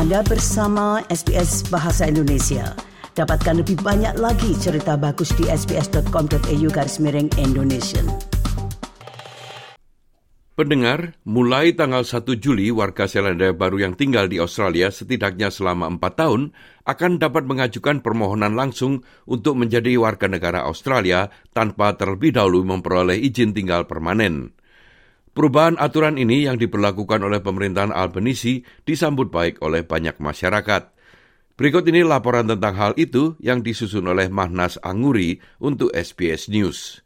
Anda bersama SBS Bahasa Indonesia. Dapatkan lebih banyak lagi cerita bagus di sbs.com.au garis miring Indonesia. Pendengar, mulai tanggal 1 Juli warga Selandia Baru yang tinggal di Australia setidaknya selama 4 tahun akan dapat mengajukan permohonan langsung untuk menjadi warga negara Australia tanpa terlebih dahulu memperoleh izin tinggal permanen. Perubahan aturan ini yang diberlakukan oleh pemerintahan Albanisi disambut baik oleh banyak masyarakat. Berikut ini laporan tentang hal itu yang disusun oleh Mahnas Anguri untuk SBS News.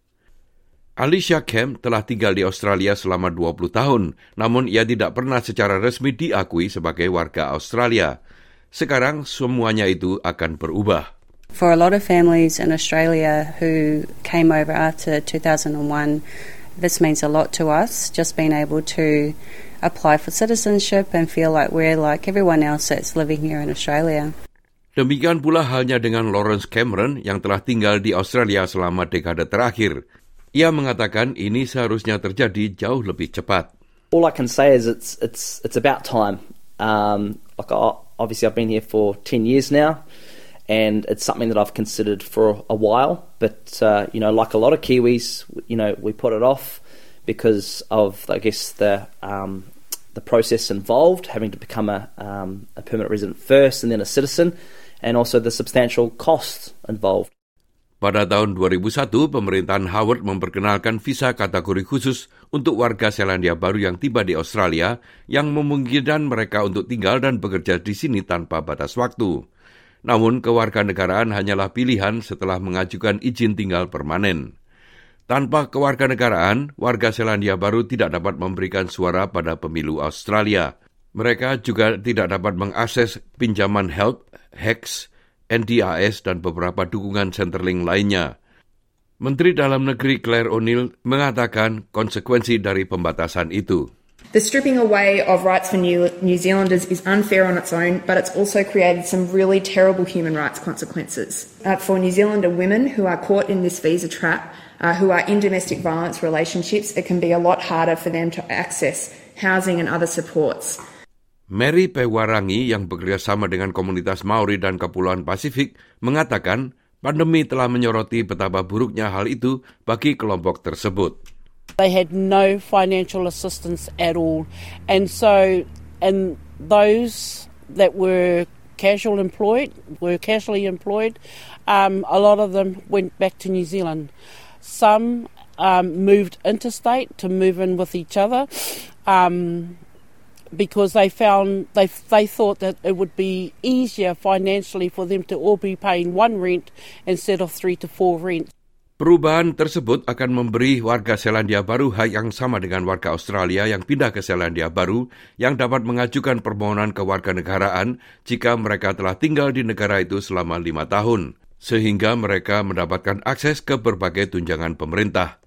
Alicia Kemp telah tinggal di Australia selama 20 tahun, namun ia tidak pernah secara resmi diakui sebagai warga Australia. Sekarang semuanya itu akan berubah. For a lot of families in Australia who came over after 2001, this means a lot to us, just being able to apply for citizenship and feel like we're like everyone else that's living here in Australia. Demikian pula halnya dengan Lawrence Cameron yang telah tinggal di Australia selama dekade terakhir. Ia mengatakan ini seharusnya terjadi jauh lebih cepat. All I can say is it's it's it's about time. Um, like I, obviously I've been here for ten years now, and it's something that I've considered for a while. But uh, you know, like a lot of Kiwis, you know, we put it off because of I guess the um, the process involved, having to become a um, a permanent resident first and then a citizen, and also the substantial costs involved. Pada tahun 2001, pemerintahan Howard memperkenalkan visa kategori khusus untuk warga Selandia Baru yang tiba di Australia yang memungkinkan mereka untuk tinggal dan bekerja di sini tanpa batas waktu. Namun, kewarganegaraan hanyalah pilihan setelah mengajukan izin tinggal permanen. Tanpa kewarganegaraan, warga Selandia Baru tidak dapat memberikan suara pada pemilu Australia. Mereka juga tidak dapat mengakses pinjaman HELP, HEX, NDIS dan beberapa dukungan Centerlink lainnya. Menteri Dalam Negeri Claire O'Neill mengatakan konsekuensi dari pembatasan itu. The stripping away of rights for New, New Zealanders is unfair on its own, but it's also created some really terrible human rights consequences. Uh, for New Zealander women who are caught in this visa trap, uh, who are in domestic violence relationships, it can be a lot harder for them to access housing and other supports. Mary Pewarangi yang bekerja sama dengan komunitas Maori dan Kepulauan Pasifik mengatakan pandemi telah menyoroti betapa buruknya hal itu bagi kelompok tersebut. They had no financial assistance at all. And so, and those that were casual employed, were casually employed, um, a lot of them went back to New Zealand. Some um, moved interstate to move in with each other. Um, because they found they they thought that it would be easier financially for them to all be paying one rent instead of three to four rents. Perubahan tersebut akan memberi warga Selandia Baru hak yang sama dengan warga Australia yang pindah ke Selandia Baru yang dapat mengajukan permohonan kewarganegaraan jika mereka telah tinggal di negara itu selama lima tahun, sehingga mereka mendapatkan akses ke berbagai tunjangan pemerintah.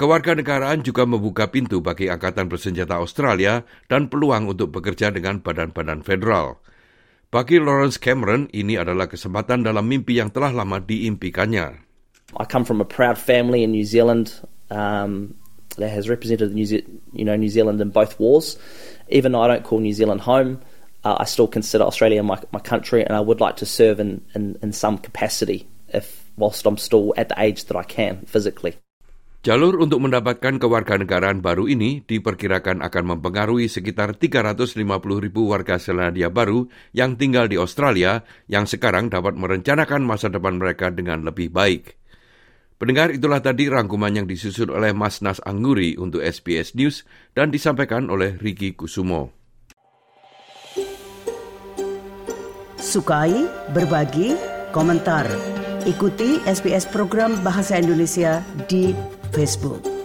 Kewarganegaraan juga membuka pintu bagi Angkatan Bersenjata Australia dan peluang untuk bekerja dengan badan-badan federal. Bagi Lawrence Cameron, ini adalah kesempatan dalam mimpi yang telah lama diimpikannya. I come from a proud family in New Zealand um, that has represented New, Ze- you know, New Zealand in both wars. Even though I don't call New Zealand home, uh, I still consider Australia my, my country, and I would like to serve in, in, in some capacity if whilst I'm still at the age that I can physically. Jalur untuk mendapatkan kewarganegaraan baru ini diperkirakan akan mempengaruhi sekitar 350 ribu warga Selandia Baru yang tinggal di Australia yang sekarang dapat merencanakan masa depan mereka dengan lebih baik. Pendengar itulah tadi rangkuman yang disusun oleh Mas Nas Angguri untuk SBS News dan disampaikan oleh Riki Kusumo. Sukai, berbagi, komentar. Ikuti SBS program Bahasa Indonesia di Facebook.